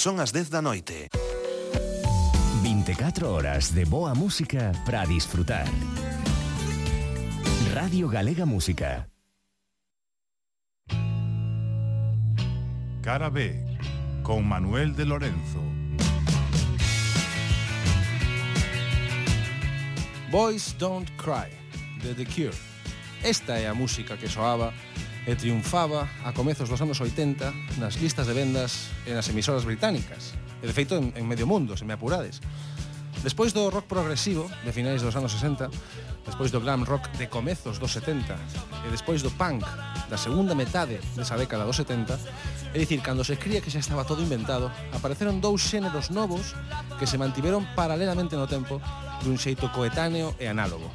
Son as 10 da noite. 24 horas de boa música para disfrutar. Radio Galega Música. Cara B con Manuel de Lorenzo. Boys Don't Cry de The Cure. Esta é a música que soaba e triunfaba a comezos dos anos 80 nas listas de vendas e nas emisoras británicas, e de feito en, en medio mundo, se me apurades. Despois do rock progresivo de finais dos anos 60, despois do glam rock de comezos dos 70 e despois do punk da segunda metade desa década dos 70, é dicir, cando se cría que xa estaba todo inventado, apareceron dous xéneros novos que se mantiveron paralelamente no tempo dun xeito coetáneo e análogo.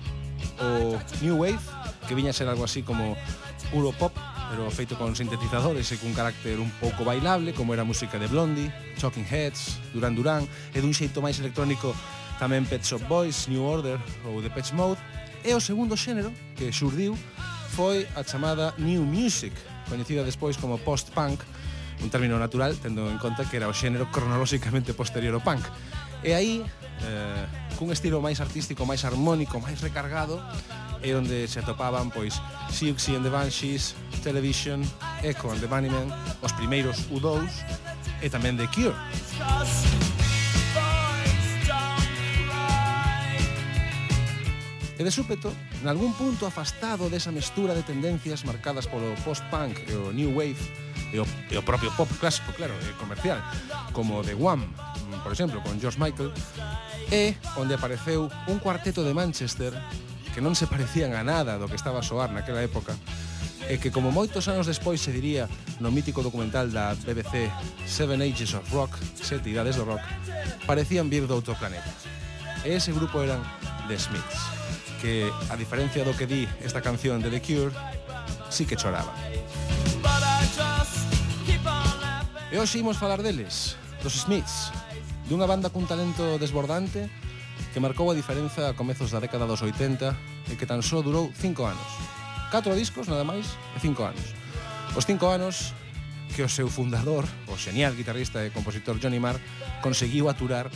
O New Wave que viña a ser algo así como Europop, pero feito con sintetizadores e cun carácter un pouco bailable, como era a música de Blondie, Talking Heads, Duran Duran, e dun xeito máis electrónico tamén Pet Shop Boys, New Order ou The Pet Mode. E o segundo xénero que xurdiu foi a chamada New Music, coñecida despois como post-punk, un término natural tendo en conta que era o xénero cronolóxicamente posterior ao punk. E aí, eh, cun estilo máis artístico, máis armónico, máis recargado, e onde se atopaban pois Siouxsie and the Banshees, Television, Echo and the Bunnymen, os primeiros U2 e tamén The Cure. E de súpeto, algún punto afastado desa mestura de tendencias marcadas polo post-punk e o new wave e o, e o propio pop clásico, claro, e comercial, como The One, por exemplo, con George Michael, e onde apareceu un cuarteto de Manchester que non se parecían a nada do que estaba a soar naquela época, e que como moitos anos despois se diría no mítico documental da BBC Seven Ages of Rock, Sete Idades do Rock, parecían vir do outro planeta. E ese grupo eran The Smiths, que, a diferencia do que di esta canción de The Cure, sí que choraba. E hoxe imos falar deles, dos Smiths, dunha banda cun talento desbordante que marcou a diferenza a comezos da década dos 80 e que tan só durou 5 anos. 4 discos, nada máis, e 5 anos. Os 5 anos que o seu fundador, o genial guitarrista e compositor Johnny Marr, conseguiu aturar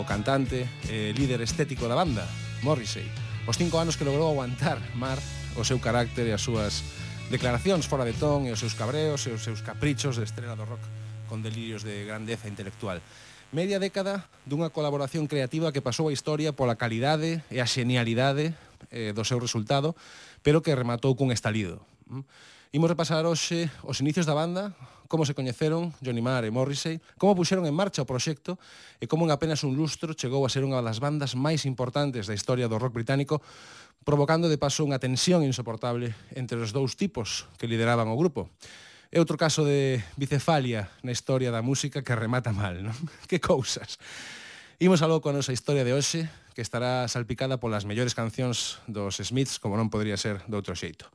o cantante e líder estético da banda, Morrissey. Os 5 anos que logrou aguantar Marr o seu carácter e as súas declaracións fora de ton e os seus cabreos e os seus caprichos de estrela do rock con delirios de grandeza intelectual. Media década dunha colaboración creativa que pasou a historia pola calidade e a xenialidade eh, do seu resultado, pero que rematou cun estalido. Mm. Imos repasar hoxe os inicios da banda, como se coñeceron Johnny Marr e Morrissey, como puxeron en marcha o proxecto e como en apenas un lustro chegou a ser unha das bandas máis importantes da historia do rock británico, provocando de paso unha tensión insoportable entre os dous tipos que lideraban o grupo. É outro caso de bicefalia na historia da música que remata mal, non? Que cousas. Imos aló coa nosa historia de hoxe, que estará salpicada polas mellores cancións dos Smiths, como non podría ser de outro xeito.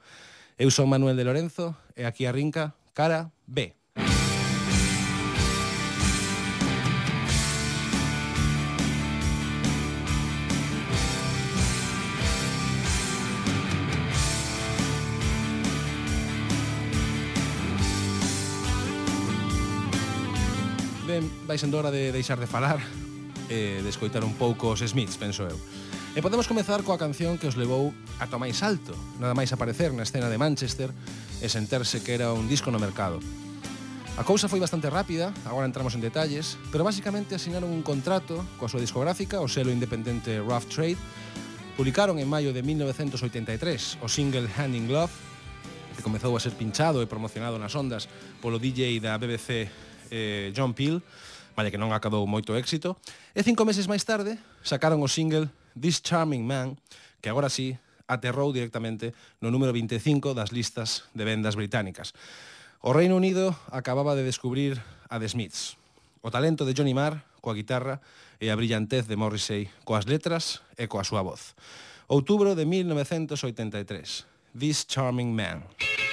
Eu son Manuel de Lorenzo, e aquí arrinca Cara B. ben, vai sendo hora de deixar de falar e de escoitar un pouco os Smiths, penso eu. E podemos comezar coa canción que os levou ata máis alto, nada máis aparecer na escena de Manchester e senterse que era un disco no mercado. A cousa foi bastante rápida, agora entramos en detalles, pero basicamente asinaron un contrato coa súa discográfica, o selo independente Rough Trade, publicaron en maio de 1983 o single Hand in Glove, que comezou a ser pinchado e promocionado nas ondas polo DJ da BBC eh, John Peel, vale que non acadou moito éxito, e cinco meses máis tarde sacaron o single This Charming Man, que agora sí aterrou directamente no número 25 das listas de vendas británicas. O Reino Unido acababa de descubrir a The Smiths. O talento de Johnny Marr coa guitarra e a brillantez de Morrissey coas letras e coa súa voz. Outubro de 1983. This Charming Man. This Charming Man.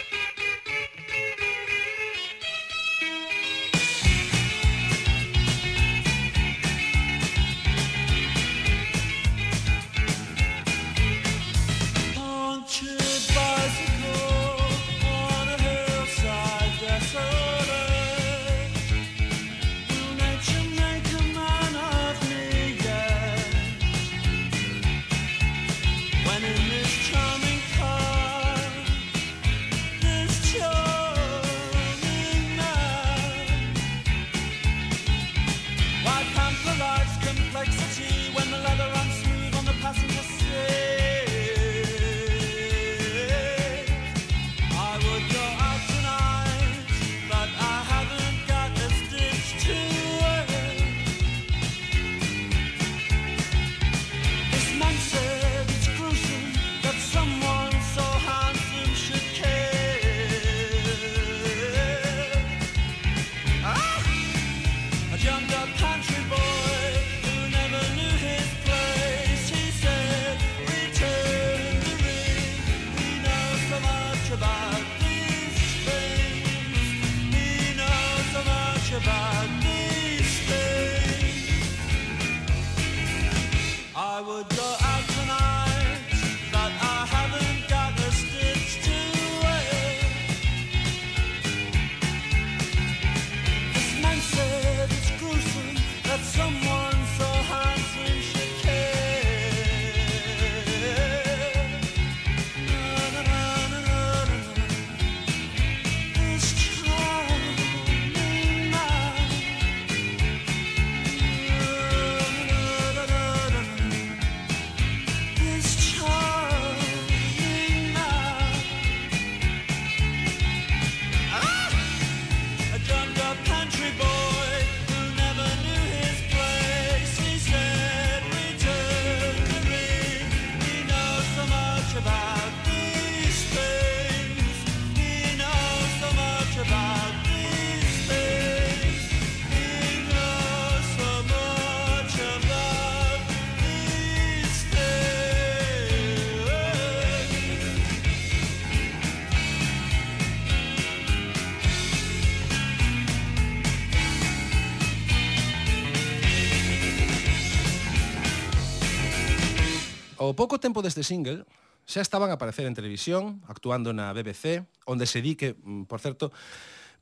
Ao pouco tempo deste single, xa estaban a aparecer en televisión, actuando na BBC, onde se di que, mm, por certo,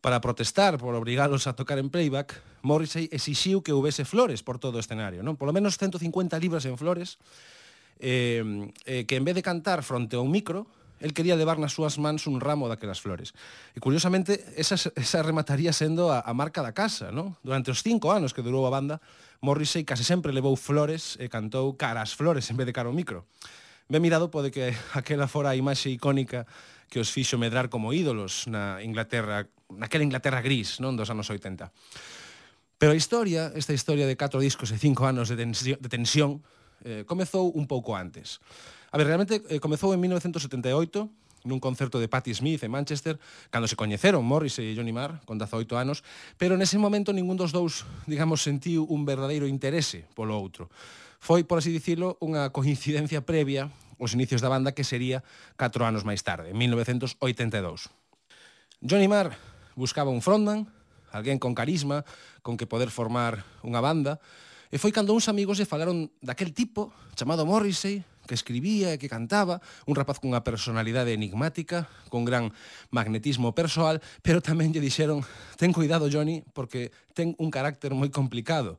para protestar por obrigalos a tocar en playback, Morrissey exixiu que houvese flores por todo o escenario, non? Polo menos 150 libras en flores, eh, eh, que en vez de cantar fronte a un micro, El quería levar nas súas mans un ramo daquelas flores. E curiosamente, esa, esa remataría sendo a, a marca da casa, non? Durante os cinco anos que durou a banda, Morrissey case sempre levou flores eh, e cantou cara flores en vez de cara ao micro. Ben mirado pode que aquela fora a imaxe icónica que os fixo medrar como ídolos na Inglaterra, naquela Inglaterra gris, non dos anos 80. Pero a historia, esta historia de catro discos e cinco anos de tensión, de tensión eh, comezou un pouco antes. A ver, realmente eh, comezou en 1978 nun concerto de Patti Smith en Manchester, cando se coñeceron Morris e Johnny Marr con 18 anos, pero nese momento ningún dos dous, digamos, sentiu un verdadeiro interese polo outro. Foi, por así dicilo, unha coincidencia previa aos inicios da banda que sería 4 anos máis tarde, en 1982. Johnny Marr buscaba un frontman, alguén con carisma, con que poder formar unha banda, e foi cando uns amigos lle falaron daquel tipo chamado Morrissey que escribía e que cantaba, un rapaz cunha personalidade enigmática, con gran magnetismo persoal, pero tamén lle dixeron, ten cuidado, Johnny, porque ten un carácter moi complicado,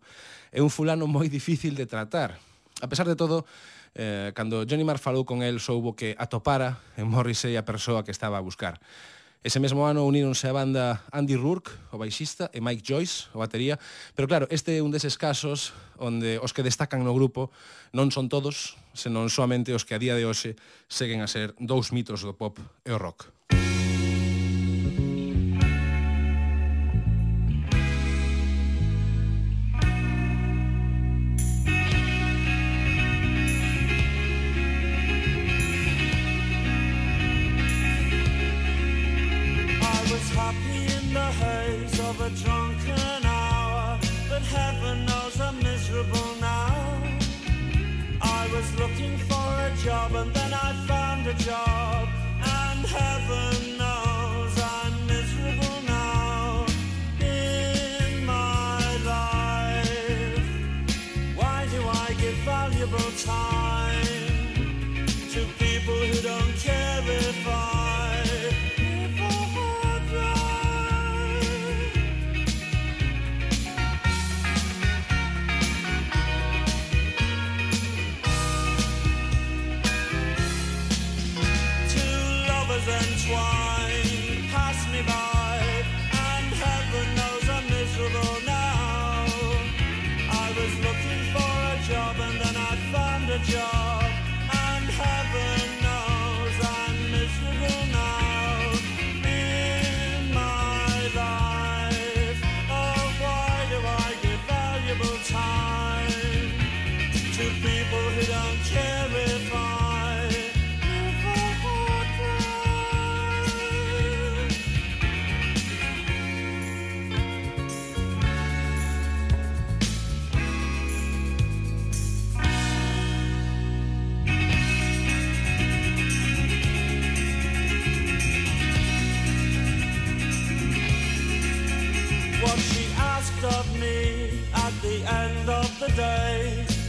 é un fulano moi difícil de tratar. A pesar de todo, eh, cando Johnny Marr falou con el, soubo que atopara en Morrissey a persoa que estaba a buscar. Ese mesmo ano uníronse a banda Andy Rourke, o baixista, e Mike Joyce, o batería, pero claro, este é un deses casos onde os que destacan no grupo non son todos, senón soamente os que a día de hoxe seguen a ser dous mitos do pop e o rock. job and then I found a job.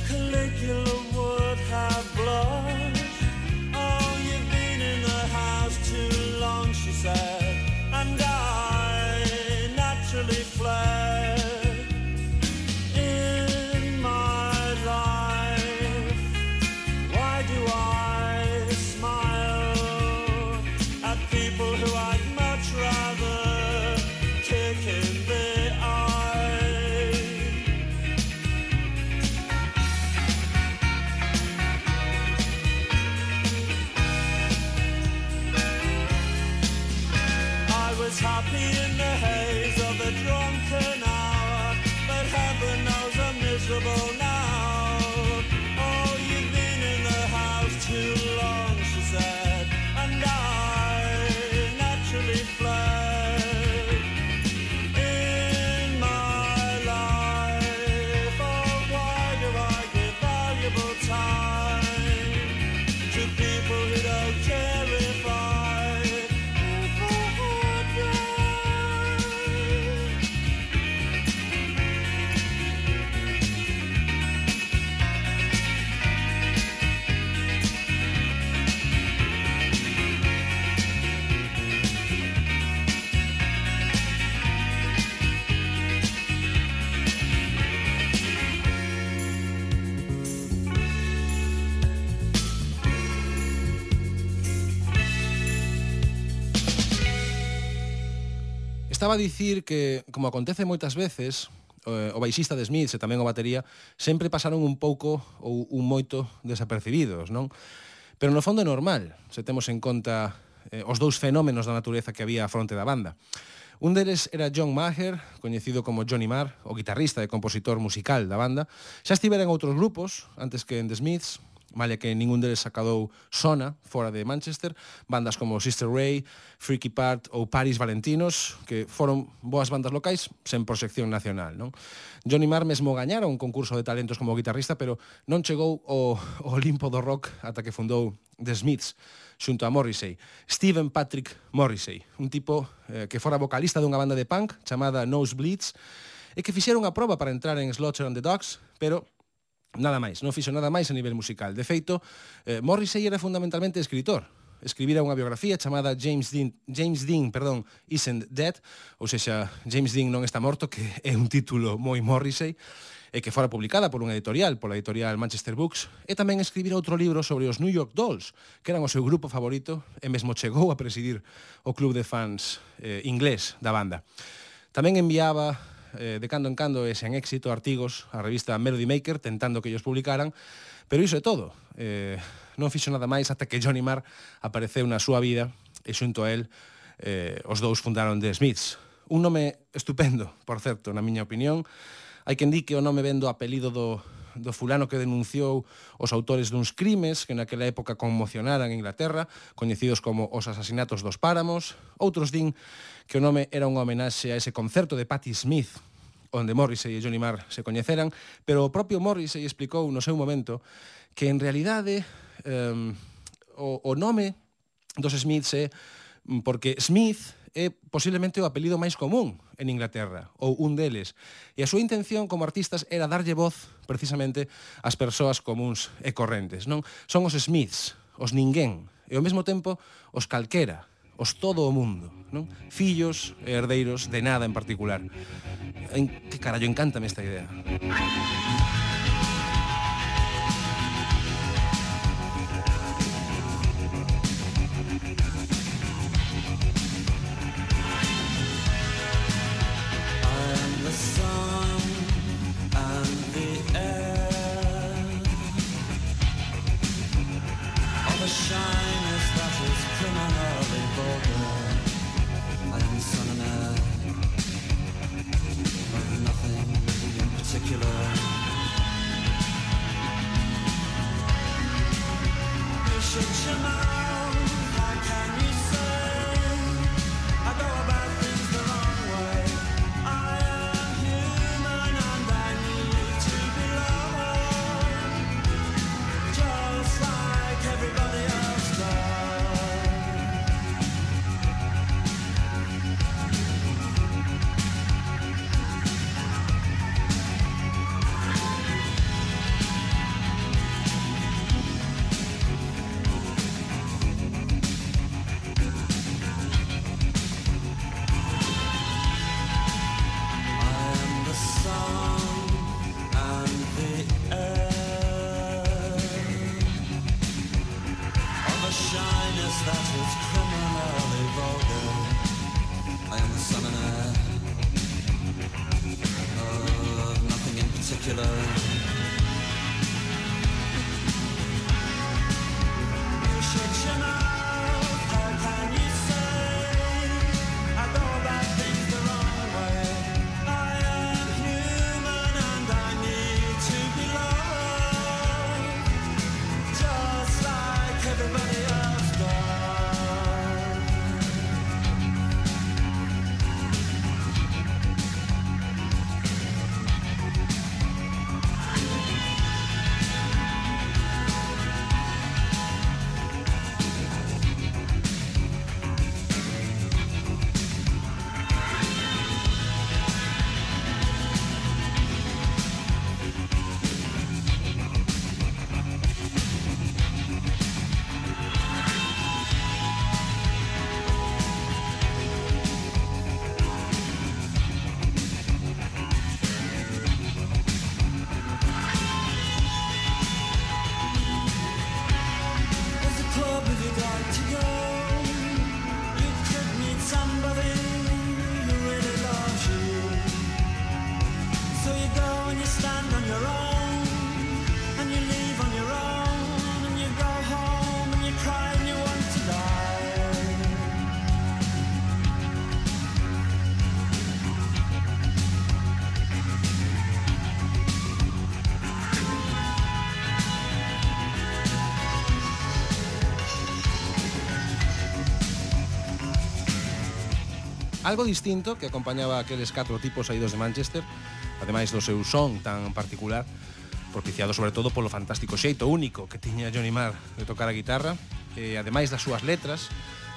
Caligula would have blushed. Oh, you've been in the house too long, she said, and I naturally fled. a dicir que, como acontece moitas veces, eh, o baixista de Smith e tamén o batería sempre pasaron un pouco ou un moito desapercibidos, non? Pero no fondo é normal, se temos en conta eh, os dous fenómenos da natureza que había a fronte da banda. Un deles era John Maher, coñecido como Johnny Marr, o guitarrista e compositor musical da banda. Xa estivera en outros grupos, antes que en The Smiths, Malia que ningún deles sacadou sona fora de Manchester, bandas como Sister Ray, Freaky Part ou Paris Valentinos, que foron boas bandas locais sen proxección nacional. Non? Johnny Marr mesmo gañara un concurso de talentos como guitarrista, pero non chegou ao, ao limpo do rock ata que fundou The Smiths xunto a Morrissey. Stephen Patrick Morrissey, un tipo eh, que fora vocalista dunha banda de punk chamada Nosebleeds, e que fixeron a proba para entrar en Slaughter and the Dogs, pero Nada máis, non fixo nada máis a nivel musical. De feito, eh, Morrissey era fundamentalmente escritor. Escribira unha biografía chamada James Dean, James Dean perdón, Isn't Dead, ou seja, James Dean non está morto, que é un título moi Morrissey, e que fora publicada por unha editorial, pola editorial Manchester Books, e tamén escribira outro libro sobre os New York Dolls, que eran o seu grupo favorito, e mesmo chegou a presidir o club de fans eh, inglés da banda. Tamén enviaba eh, de cando en cando e sen éxito artigos a revista Melody Maker tentando que ellos publicaran, pero iso é todo. Eh, non fixo nada máis ata que Johnny Marr apareceu na súa vida e xunto a él eh, os dous fundaron The Smiths. Un nome estupendo, por certo, na miña opinión. Hai quen di que o nome vendo apelido do do fulano que denunciou os autores duns crimes que naquela época conmocionaran Inglaterra, coñecidos como os asasinatos dos páramos. Outros din que o nome era unha homenaxe a ese concerto de Patti Smith, onde Morrissey e Johnny Marr se coñeceran, pero o propio Morrissey explicou no seu momento que en realidade eh, o, o nome dos Smiths é porque Smith é posiblemente o apelido máis común en Inglaterra, ou un deles. E a súa intención como artistas era darlle voz precisamente ás persoas comuns e correntes. Non Son os Smiths, os ninguén, e ao mesmo tempo os calquera, os todo o mundo, non? Fillos e herdeiros de nada en particular. En que carallo encántame esta idea. algo distinto que acompañaba aqueles catro tipos saídos de Manchester, ademais do seu son tan particular, propiciado sobre todo polo fantástico xeito único que tiña Johnny Marr de tocar a guitarra, e ademais das súas letras,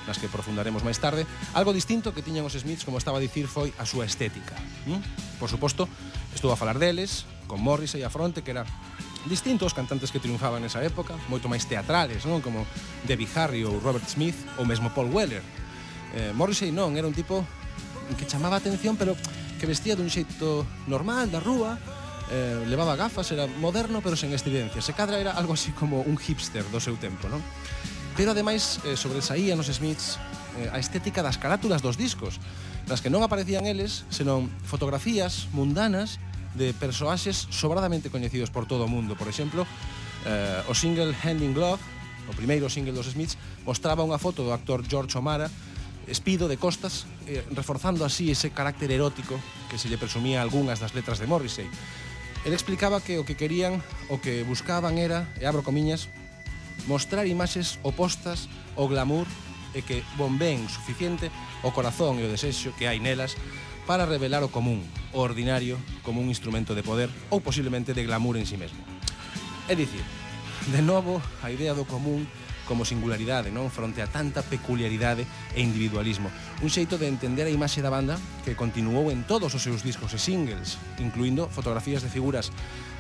nas que profundaremos máis tarde, algo distinto que tiñan os Smiths, como estaba a dicir, foi a súa estética. ¿Mm? Por suposto, estou a falar deles, con Morrissey a fronte, que era distintos cantantes que triunfaban nesa época, moito máis teatrales, non? Como Debbie Harry ou Robert Smith ou mesmo Paul Weller. Eh, Morrissey non, era un tipo que chamaba a atención, pero que vestía dun xeito normal, da rúa, eh, levaba gafas, era moderno, pero sen estridencia. Se cadra era algo así como un hipster do seu tempo, non? Pero ademais eh, sobresaía nos Smiths eh, a estética das carátulas dos discos, nas que non aparecían eles, senón fotografías mundanas de persoaxes sobradamente coñecidos por todo o mundo. Por exemplo, eh, o single Hand in Glove, o primeiro single dos Smiths, mostraba unha foto do actor George O'Mara Espido de Costas, eh, reforzando así ese carácter erótico que se lle presumía a algunhas das letras de Morrissey. El explicaba que o que querían, o que buscaban era, e abro comiñas, mostrar imaxes opostas ao glamour e que bombeen suficiente o corazón e o desexo que hai nelas para revelar o común, o ordinario, como un instrumento de poder ou posiblemente de glamour en sí mesmo. É dicir, de novo, a idea do común como singularidade, non? Fronte a tanta peculiaridade e individualismo. Un xeito de entender a imaxe da banda que continuou en todos os seus discos e singles, incluindo fotografías de figuras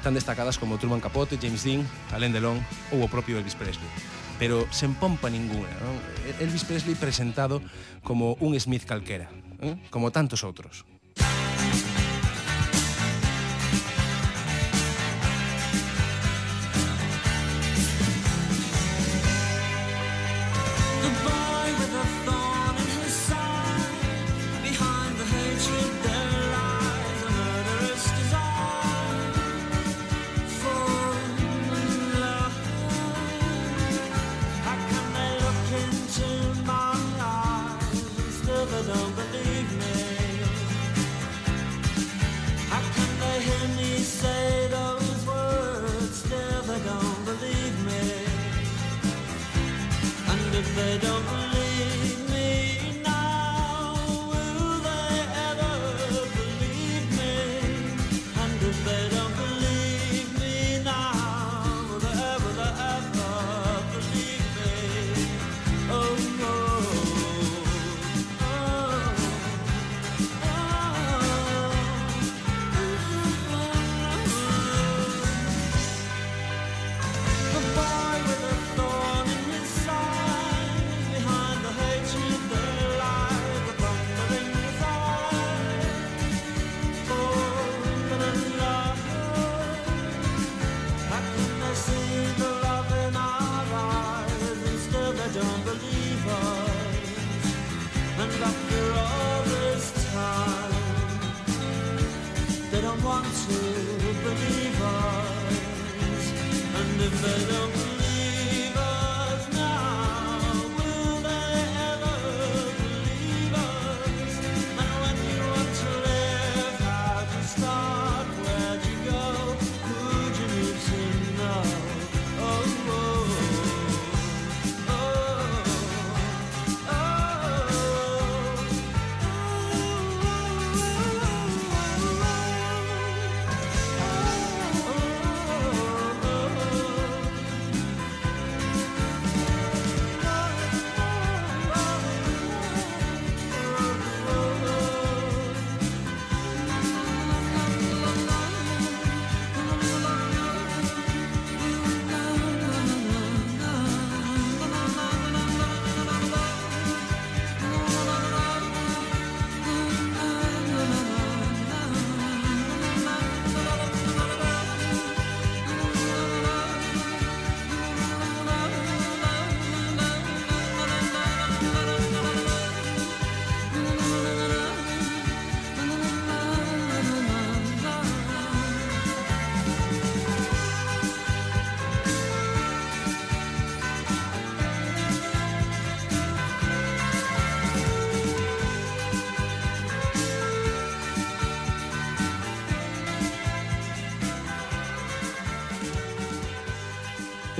tan destacadas como Truman Capote, James Dean, Alain Delon ou o propio Elvis Presley pero sen pompa ninguna. Non? Elvis Presley presentado como un Smith calquera, eh? como tantos outros. don't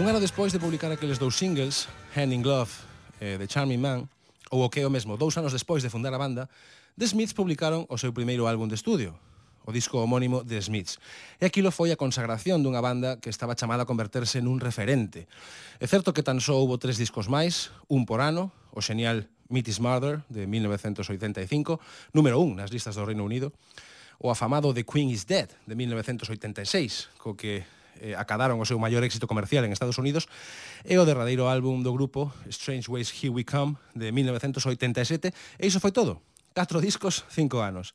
Un ano despois de publicar aqueles dous singles, Hand in Glove e eh, The Charming Man, ou o que é o mesmo, dous anos despois de fundar a banda, The Smiths publicaron o seu primeiro álbum de estudio, o disco homónimo The Smiths. E aquilo foi a consagración dunha banda que estaba chamada a converterse nun referente. É certo que tan só houbo tres discos máis, un por ano, o xenial Meet is Murder, de 1985, número un nas listas do Reino Unido, o afamado The Queen is Dead, de 1986, co que eh, acadaron o seu maior éxito comercial en Estados Unidos, e o derradeiro álbum do grupo Strange Ways Here We Come de 1987, e iso foi todo. Catro discos, cinco anos.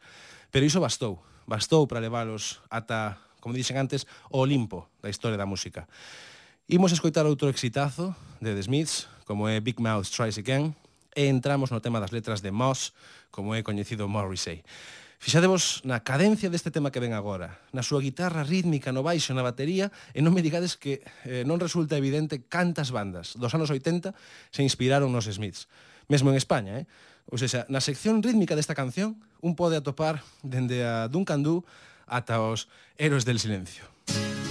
Pero iso bastou, bastou para leválos ata, como dixen antes, o Olimpo da historia da música. Imos escoitar outro exitazo de The Smiths, como é Big Mouth Tries Again, e entramos no tema das letras de Moss, como é coñecido Morrissey. Fixadevos na cadencia deste tema que ven agora, na súa guitarra rítmica, no baixo, na batería, e non me digades que eh, non resulta evidente cantas bandas dos anos 80 se inspiraron nos Smiths, mesmo en España, eh? Ou seja, na sección rítmica desta canción, un pode atopar dende a Duncan Du ata os Héroes del Silencio. Música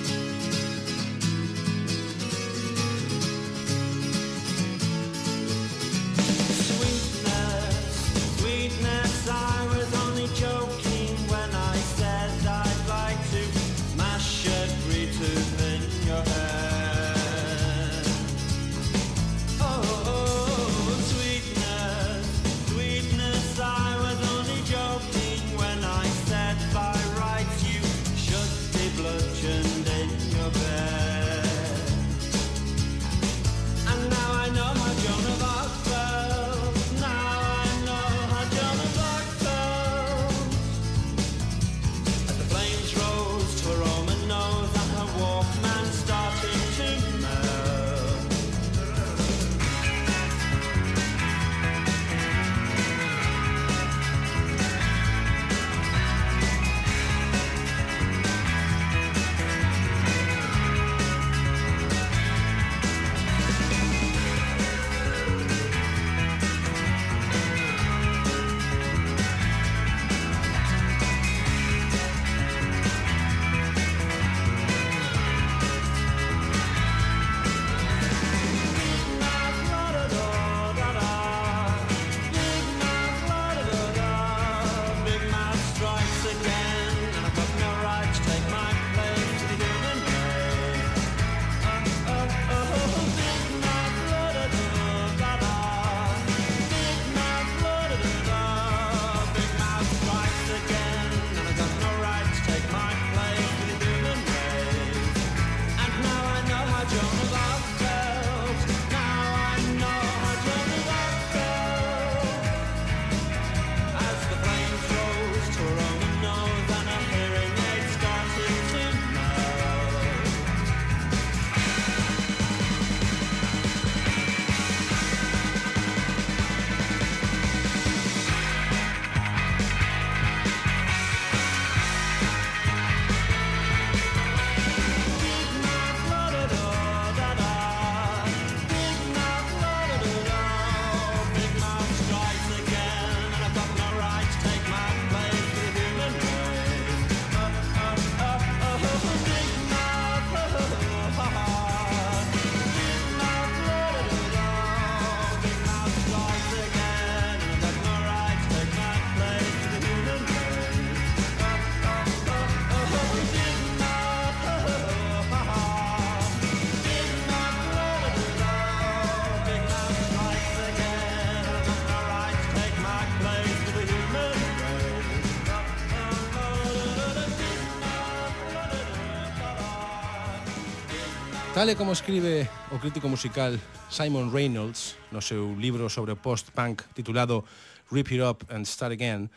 Tal e como escribe o crítico musical Simon Reynolds no seu libro sobre post-punk titulado Rip It Up and Start Again,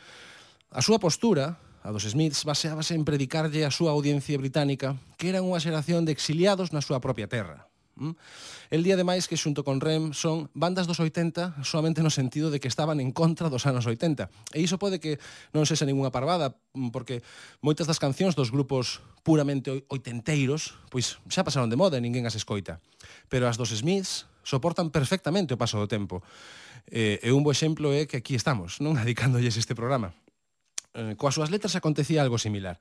a súa postura, a dos Smiths, baseábase en predicarlle a súa audiencia británica que eran unha xeración de exiliados na súa propia terra, Mm? El día de máis que xunto con Rem son bandas dos 80 solamente no sentido de que estaban en contra dos anos 80. E iso pode que non sexa ninguna parvada, mm, porque moitas das cancións dos grupos puramente oitenteiros, pois xa pasaron de moda e ninguén as escoita. Pero as dos Smiths soportan perfectamente o paso do tempo. E, e un bo exemplo é que aquí estamos, non? Adicándolles este programa. Eh, coas súas letras acontecía algo similar.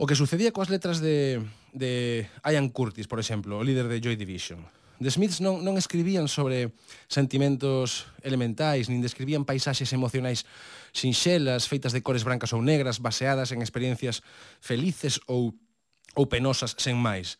O que sucedía coas letras de, de Ian Curtis, por exemplo, o líder de Joy Division. The Smiths non, non escribían sobre sentimentos elementais, nin describían paisaxes emocionais sinxelas, feitas de cores brancas ou negras, baseadas en experiencias felices ou, ou penosas sen máis.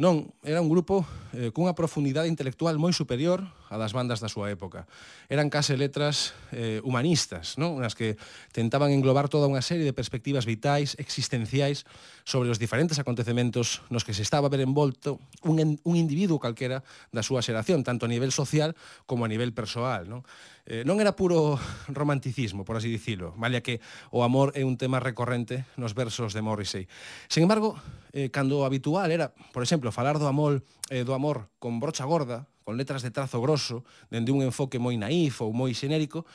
Non, era un grupo eh, cunha profundidade intelectual moi superior a das bandas da súa época. Eran case letras eh, humanistas, non? Unas que tentaban englobar toda unha serie de perspectivas vitais, existenciais, sobre os diferentes acontecementos nos que se estaba a ver envolto un, un individuo calquera da súa xeración, tanto a nivel social como a nivel persoal, non? Eh, non era puro romanticismo, por así dicilo, malia que o amor é un tema recorrente nos versos de Morrissey. Sen embargo, eh, cando habitual era, por exemplo, falar do amor, eh, do amor con brocha gorda, con letras de trazo grosso, dende un enfoque moi naif ou moi xenérico,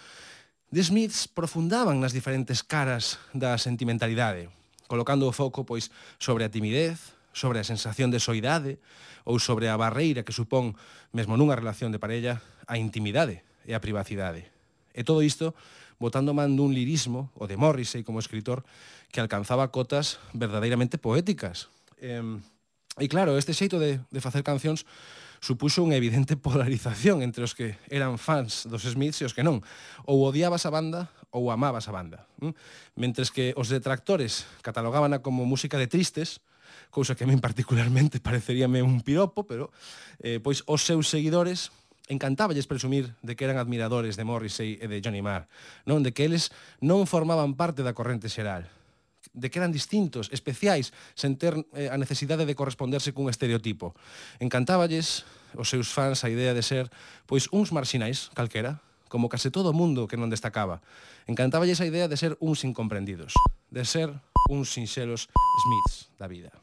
The Smiths profundaban nas diferentes caras da sentimentalidade, colocando o foco pois sobre a timidez, sobre a sensación de soidade ou sobre a barreira que supón, mesmo nunha relación de parella, a intimidade e a privacidade. E todo isto botando man dun lirismo, o de Morrissey como escritor, que alcanzaba cotas verdadeiramente poéticas. E, e claro, este xeito de, de facer cancións supuxo unha evidente polarización entre os que eran fans dos Smiths e os que non. Ou odiabas a banda ou amabas a banda. Hm? Mentres que os detractores catalogábana como música de tristes, cousa que a min particularmente pareceríame un piropo, pero eh, pois os seus seguidores encantáballes presumir de que eran admiradores de Morrissey e de Johnny Marr, non de que eles non formaban parte da corrente xeral, de que eran distintos, especiais, sen ter eh, a necesidade de corresponderse cun estereotipo. Encantáballes os seus fans a idea de ser pois uns marxinais calquera, como case todo o mundo que non destacaba. Encantáballes a idea de ser uns incomprendidos, de ser uns sinxelos Smiths da vida.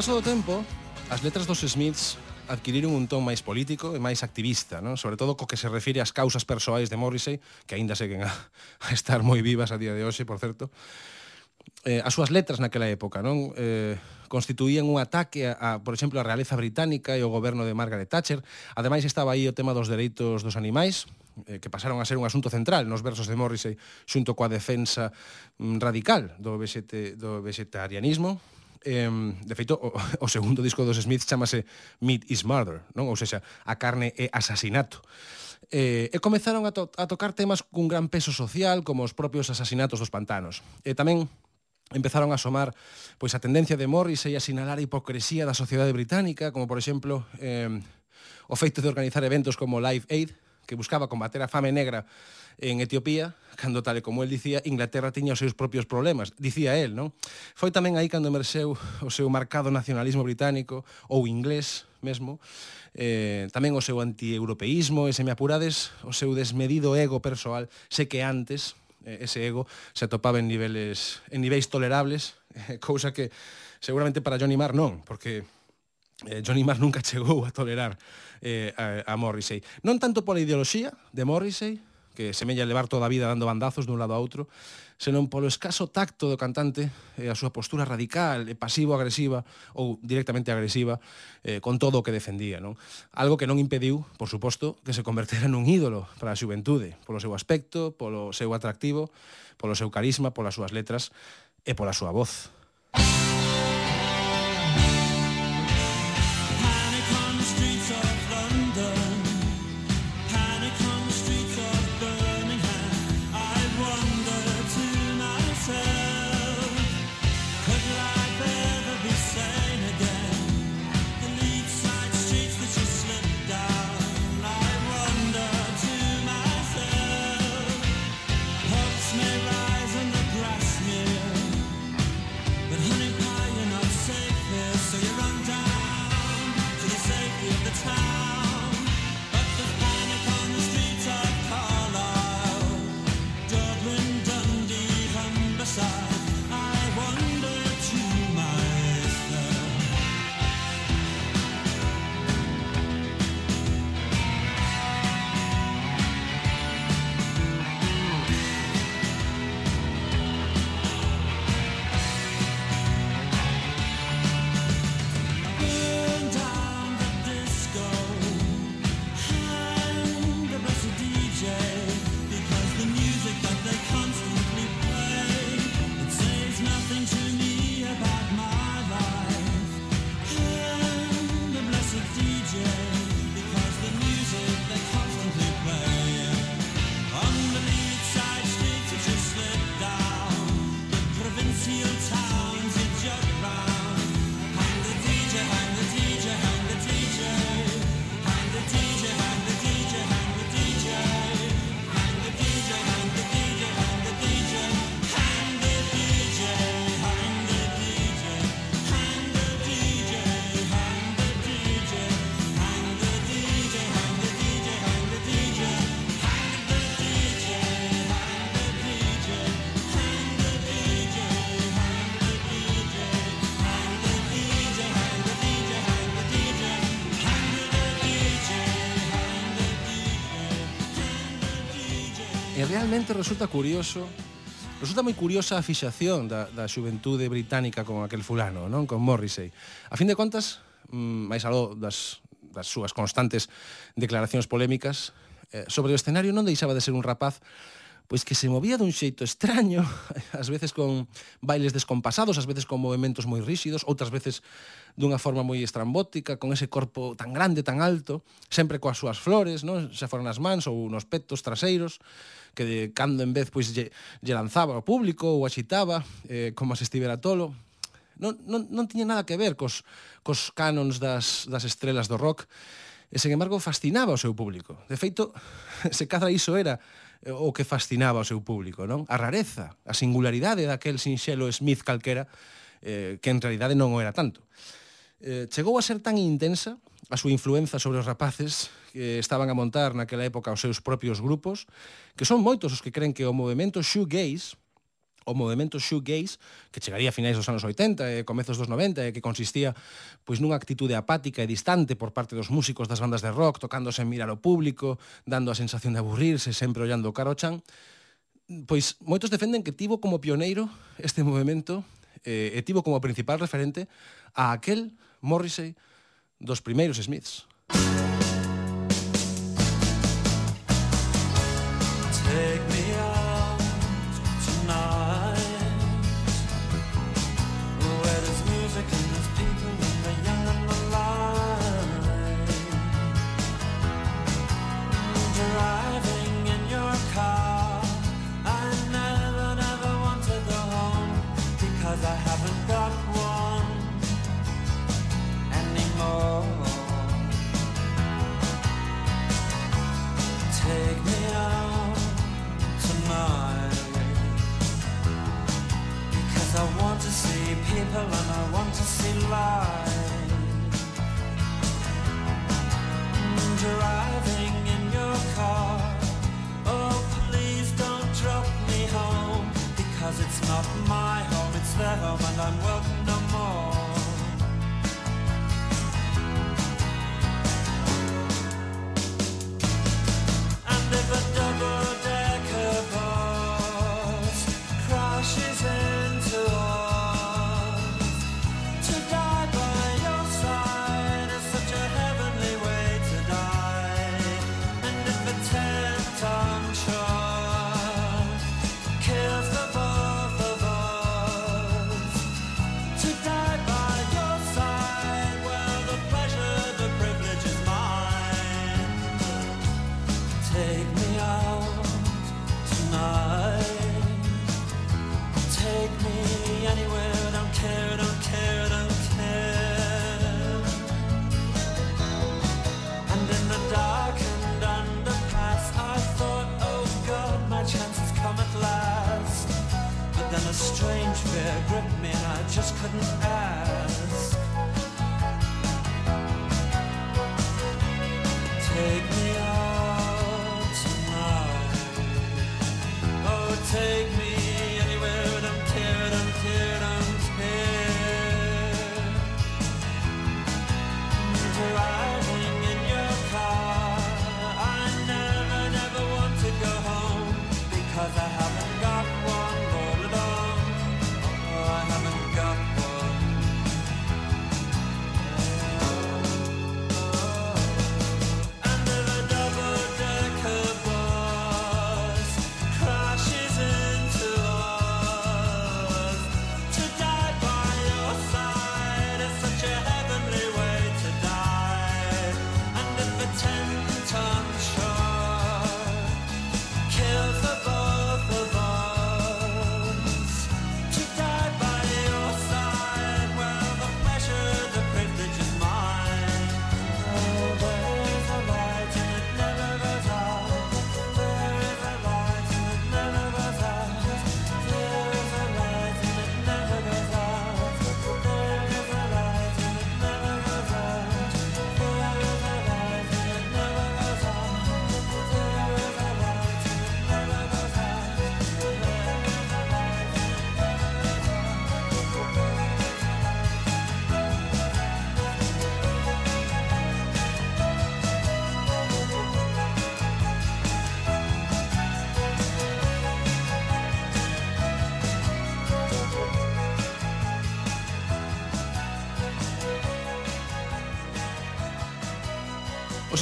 paso do tempo, as letras dos Smiths adquiriron un ton máis político e máis activista, non? sobre todo co que se refire ás causas persoais de Morrissey, que aínda seguen a, a estar moi vivas a día de hoxe, por certo. Eh, as súas letras naquela época non eh, constituían un ataque a, a, por exemplo, a realeza británica e o goberno de Margaret Thatcher. Ademais estaba aí o tema dos dereitos dos animais, eh, que pasaron a ser un asunto central nos versos de Morrissey xunto coa defensa mm, radical do, vexete, do vegetarianismo eh, de feito, o, o segundo disco dos Smiths chamase Meat is Murder, non? Ou seja, a carne é asasinato. Eh, e comezaron a, to a tocar temas cun gran peso social, como os propios asasinatos dos pantanos. E tamén empezaron a asomar pois a tendencia de Morrissey a sinalar a hipocresía da sociedade británica, como por exemplo eh, o feito de organizar eventos como Live Aid, que buscaba combater a fame negra en Etiopía, cando tal e como el dicía, Inglaterra tiña os seus propios problemas, dicía el, non? Foi tamén aí cando emerxeu o seu marcado nacionalismo británico ou inglés mesmo, eh, tamén o seu antieuropeísmo e, se me apurades, o seu desmedido ego persoal, sé que antes eh, ese ego se atopaba en niveles en niveis tolerables, eh, cousa que seguramente para Johnny Marr non, porque eh, Johnny Marr nunca chegou a tolerar eh, a, a Morrissey. Non tanto pola ideoloxía de Morrissey, que semella levar toda a vida dando bandazos dun lado a outro, senón polo escaso tacto do cantante e a súa postura radical e pasivo-agresiva ou directamente agresiva eh, con todo o que defendía. Non? Algo que non impediu, por suposto, que se convertera nun ídolo para a xuventude, polo seu aspecto, polo seu atractivo, polo seu carisma, polas súas letras e pola súa voz. E realmente resulta curioso Resulta moi curiosa a fixación da, da xuventude británica con aquel fulano, non con Morrissey. A fin de contas, mm, máis aló das, das súas constantes declaracións polémicas, eh, sobre o escenario non deixaba de ser un rapaz pois que se movía dun xeito extraño, ás veces con bailes descompasados, ás veces con movimentos moi ríxidos, outras veces dunha forma moi estrambótica, con ese corpo tan grande, tan alto, sempre coas súas flores, non? se foran nas mans ou nos petos traseiros, que de cando en vez pois lle, lle lanzaba ao público ou axitaba, eh, como se estivera tolo, non, non, non tiña nada que ver cos, cos canons das, das estrelas do rock, e, sen embargo, fascinaba o seu público. De feito, se cadra iso era Eh, o que fascinaba ao seu público, non? A rareza, a singularidade daquel sinxelo Smith calquera eh, que en realidade non o era tanto. Eh, chegou a ser tan intensa a súa influenza sobre os rapaces que estaban a montar naquela época os seus propios grupos, que son moitos os que creen que o movimento shoegaze o movimento shoegaze que chegaría a finais dos anos 80 e comezos dos 90 e que consistía pois nunha actitude apática e distante por parte dos músicos das bandas de rock tocándose en mirar o público, dando a sensación de aburrirse, sempre ollando o caro chan pois moitos defenden que tivo como pioneiro este movimento eh, e tivo como principal referente a aquel Morrissey dos primeiros Smiths. Música Cause I have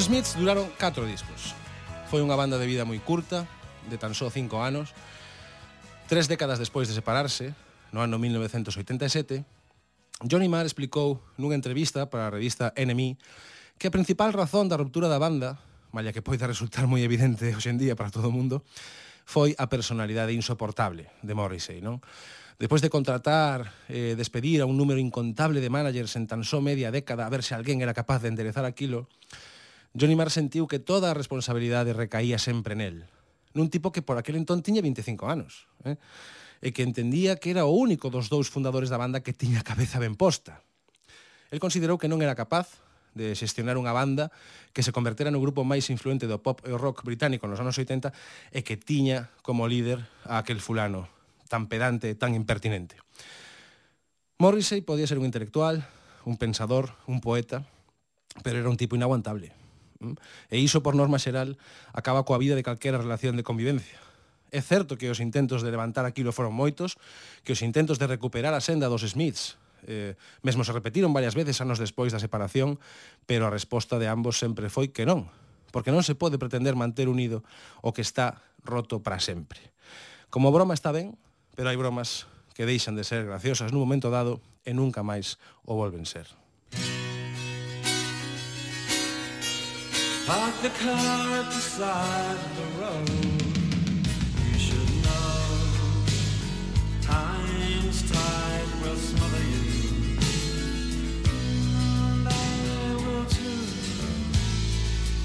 Smiths duraron 4 discos. Foi unha banda de vida moi curta, de tan só 5 anos. Tres décadas despois de separarse, no ano 1987, Johnny Marr explicou nunha entrevista para a revista NME que a principal razón da ruptura da banda, malla que poida resultar moi evidente hoxendía para todo o mundo, foi a personalidade insoportable de Morrissey, non? Despois de contratar, eh, despedir a un número incontable de managers en tan só media década a ver se alguén era capaz de enderezar aquilo, Johnny Marr sentiu que toda a responsabilidade recaía sempre nel. Nun tipo que por aquel entón tiña 25 anos. Eh? E que entendía que era o único dos dous fundadores da banda que tiña a cabeza ben posta. El considerou que non era capaz de xestionar unha banda que se convertera no grupo máis influente do pop e rock británico nos anos 80 e que tiña como líder a aquel fulano tan pedante tan impertinente. Morrissey podía ser un intelectual, un pensador, un poeta, pero era un tipo inaguantable. Mm. E iso, por norma xeral, acaba coa vida de calquera relación de convivencia. É certo que os intentos de levantar aquilo foron moitos, que os intentos de recuperar a senda dos Smiths, eh, mesmo se repetiron varias veces anos despois da separación, pero a resposta de ambos sempre foi que non, porque non se pode pretender manter unido o que está roto para sempre. Como broma está ben, pero hai bromas que deixan de ser graciosas nun momento dado e nunca máis o volven ser. Park the car at the side of the road You should know time's tide will smother you. And I will too.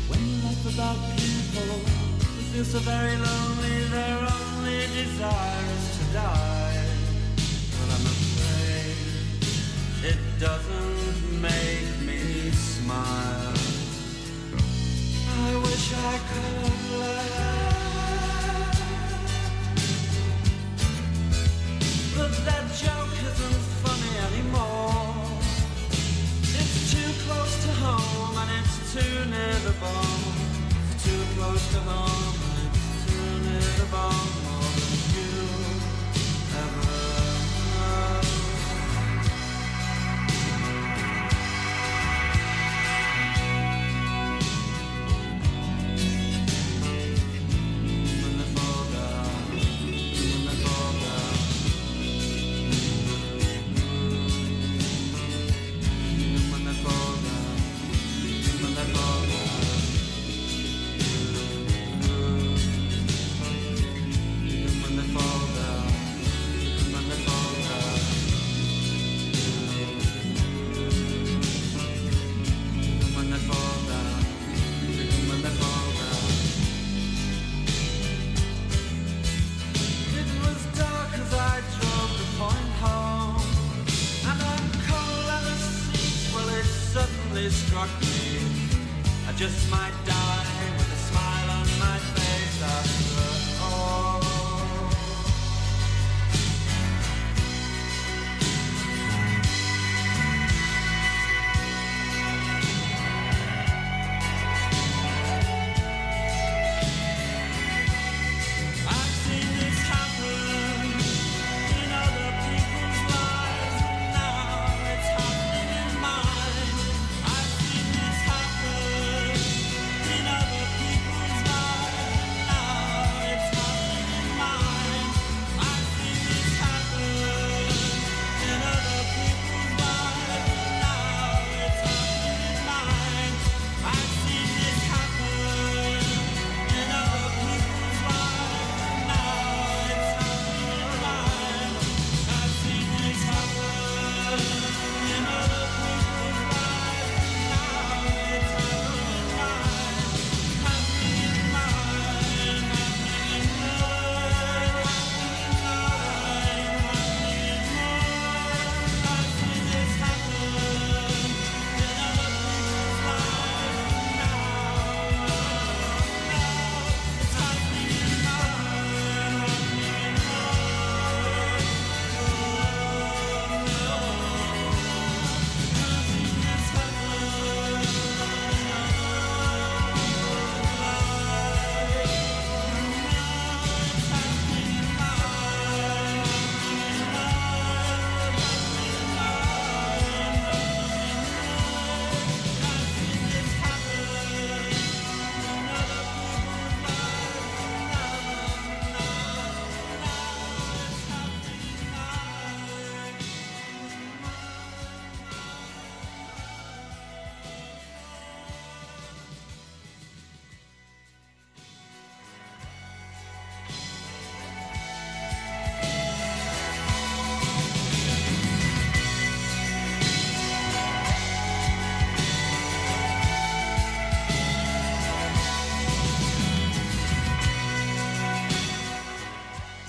When you laugh about people who feel so very lonely their only desire is to die but I'm afraid it doesn't make me smile too close to home and it's too near the bone. Too close to home too near the bone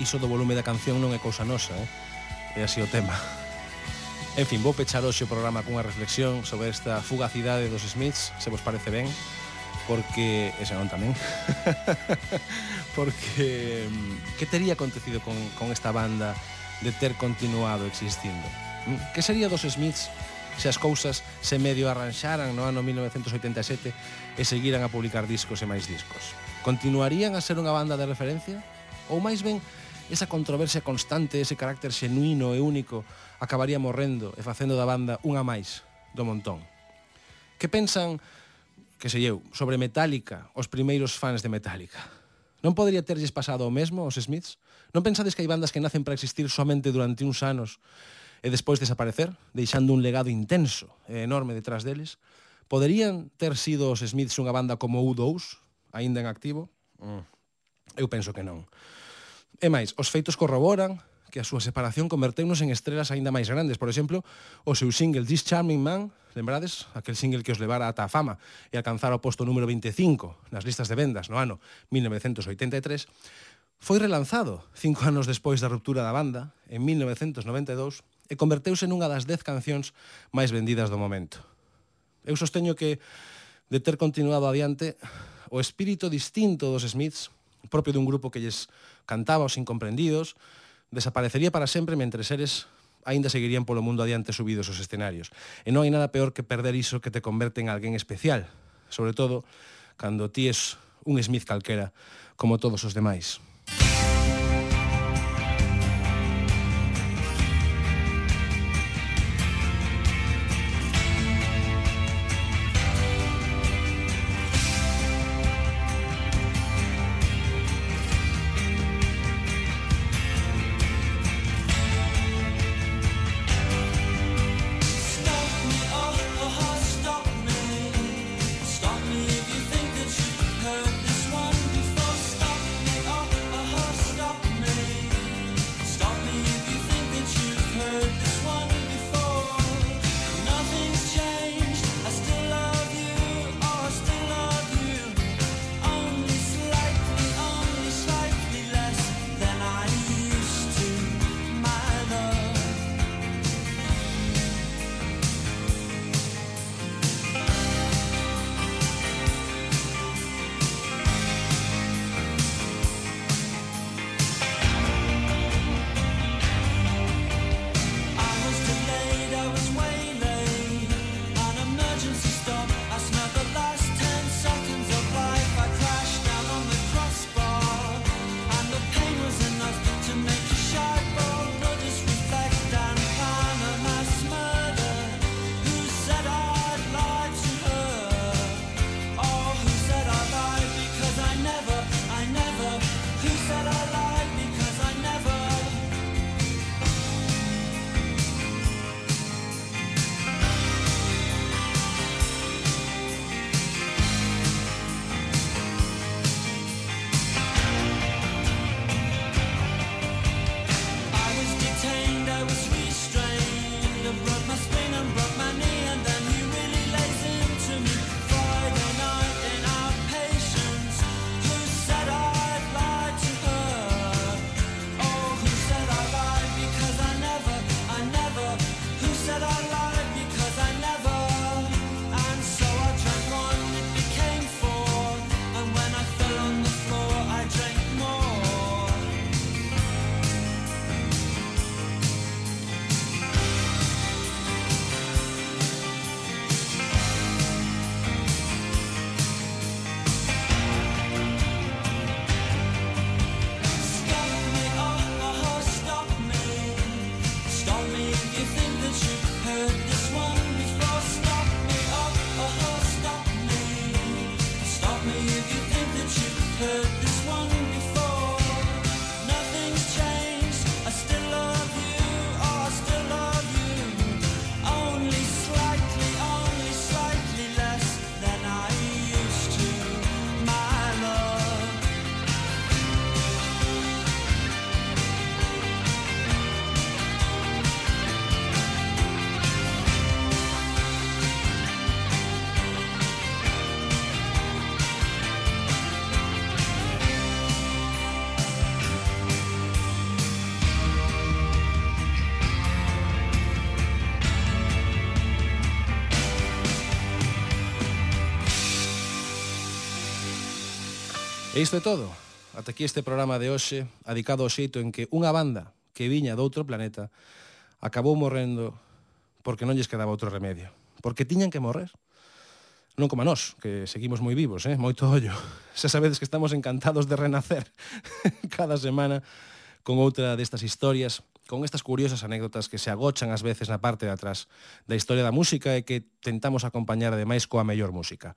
iso do volume da canción non é cousa nosa, eh? É así o tema. En fin, vou pechar hoxe o programa cunha reflexión sobre esta fugacidade dos Smiths, se vos parece ben, porque ese non tamén. porque mm, que tería acontecido con, con esta banda de ter continuado existindo? Mm, que sería dos Smiths se as cousas se medio arranxaran no ano 1987 e seguiran a publicar discos e máis discos? Continuarían a ser unha banda de referencia? Ou máis ben, esa controversia constante, ese carácter xenuino e único, acabaría morrendo e facendo da banda unha máis do montón. Que pensan, que sei eu, sobre Metallica, os primeiros fans de Metallica? Non podería terlles pasado o mesmo aos Smiths? Non pensades que hai bandas que nacen para existir somente durante uns anos e despois desaparecer, deixando un legado intenso e enorme detrás deles? Poderían ter sido os Smiths unha banda como U2, aínda en activo? Mm. Eu penso que non. E máis, os feitos corroboran que a súa separación converteunos en estrelas aínda máis grandes. Por exemplo, o seu single This Charming Man, lembrades? Aquel single que os levara ata a fama e alcanzara o posto número 25 nas listas de vendas no ano 1983, foi relanzado cinco anos despois da ruptura da banda, en 1992, e converteuse nunha das dez cancións máis vendidas do momento. Eu sosteño que, de ter continuado adiante, o espírito distinto dos Smiths, propio dun grupo que lles cantaba os incomprendidos, desaparecería para sempre mentre seres aínda seguirían polo mundo adiante subidos os escenarios. E non hai nada peor que perder iso que te converte en alguén especial, sobre todo cando ti es un Smith calquera, como todos os demais. isto é todo. Ata aquí este programa de hoxe, adicado ao xeito en que unha banda que viña doutro planeta acabou morrendo porque non lles quedaba outro remedio. Porque tiñan que morrer. Non como nós, que seguimos moi vivos, eh? moito ollo. Xa sabedes que estamos encantados de renacer cada semana con outra destas historias, con estas curiosas anécdotas que se agochan ás veces na parte de atrás da historia da música e que tentamos acompañar ademais coa mellor música.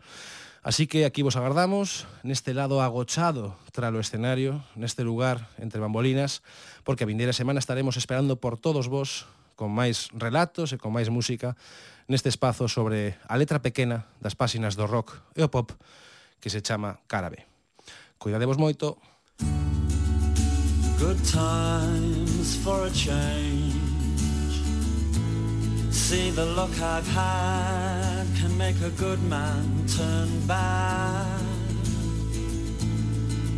Así que aquí vos agardamos, neste lado agochado tra o escenario, neste lugar entre bambolinas, porque a vindeira semana estaremos esperando por todos vos con máis relatos e con máis música neste espazo sobre a letra pequena das páxinas do rock e o pop que se chama Carabe. Cuidadevos moito. Good times for a change See the look I've had can make a good man turn bad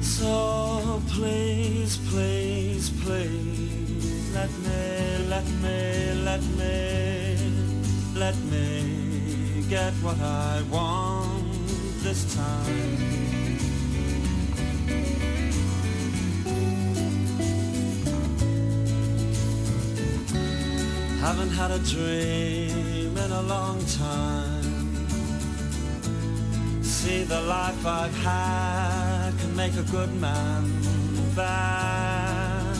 So please, please, please Let me, let me, let me let me get what I want this time. Haven't had a dream in a long time. See the life I've had can make a good man bad.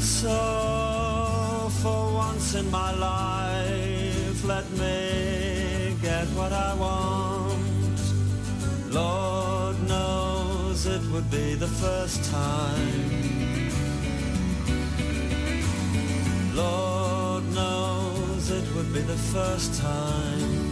So for once in my life let me get what I want. Lord knows it would be the first time. Lord knows it would be the first time.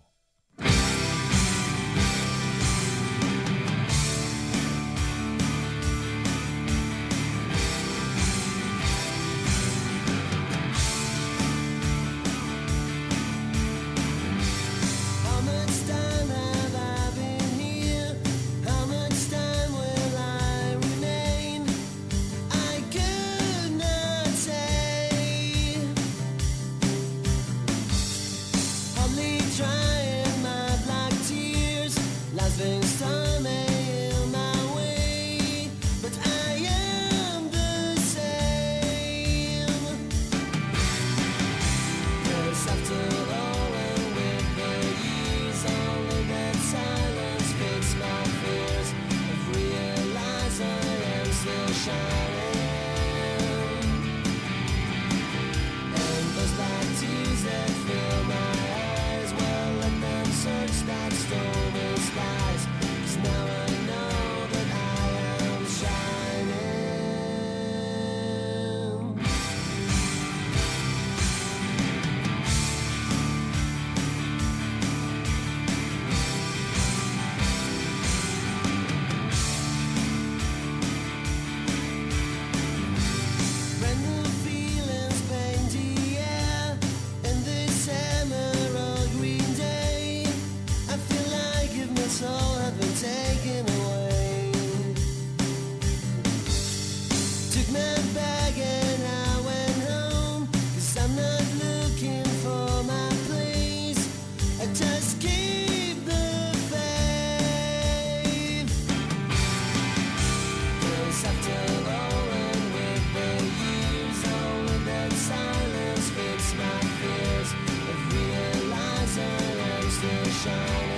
station.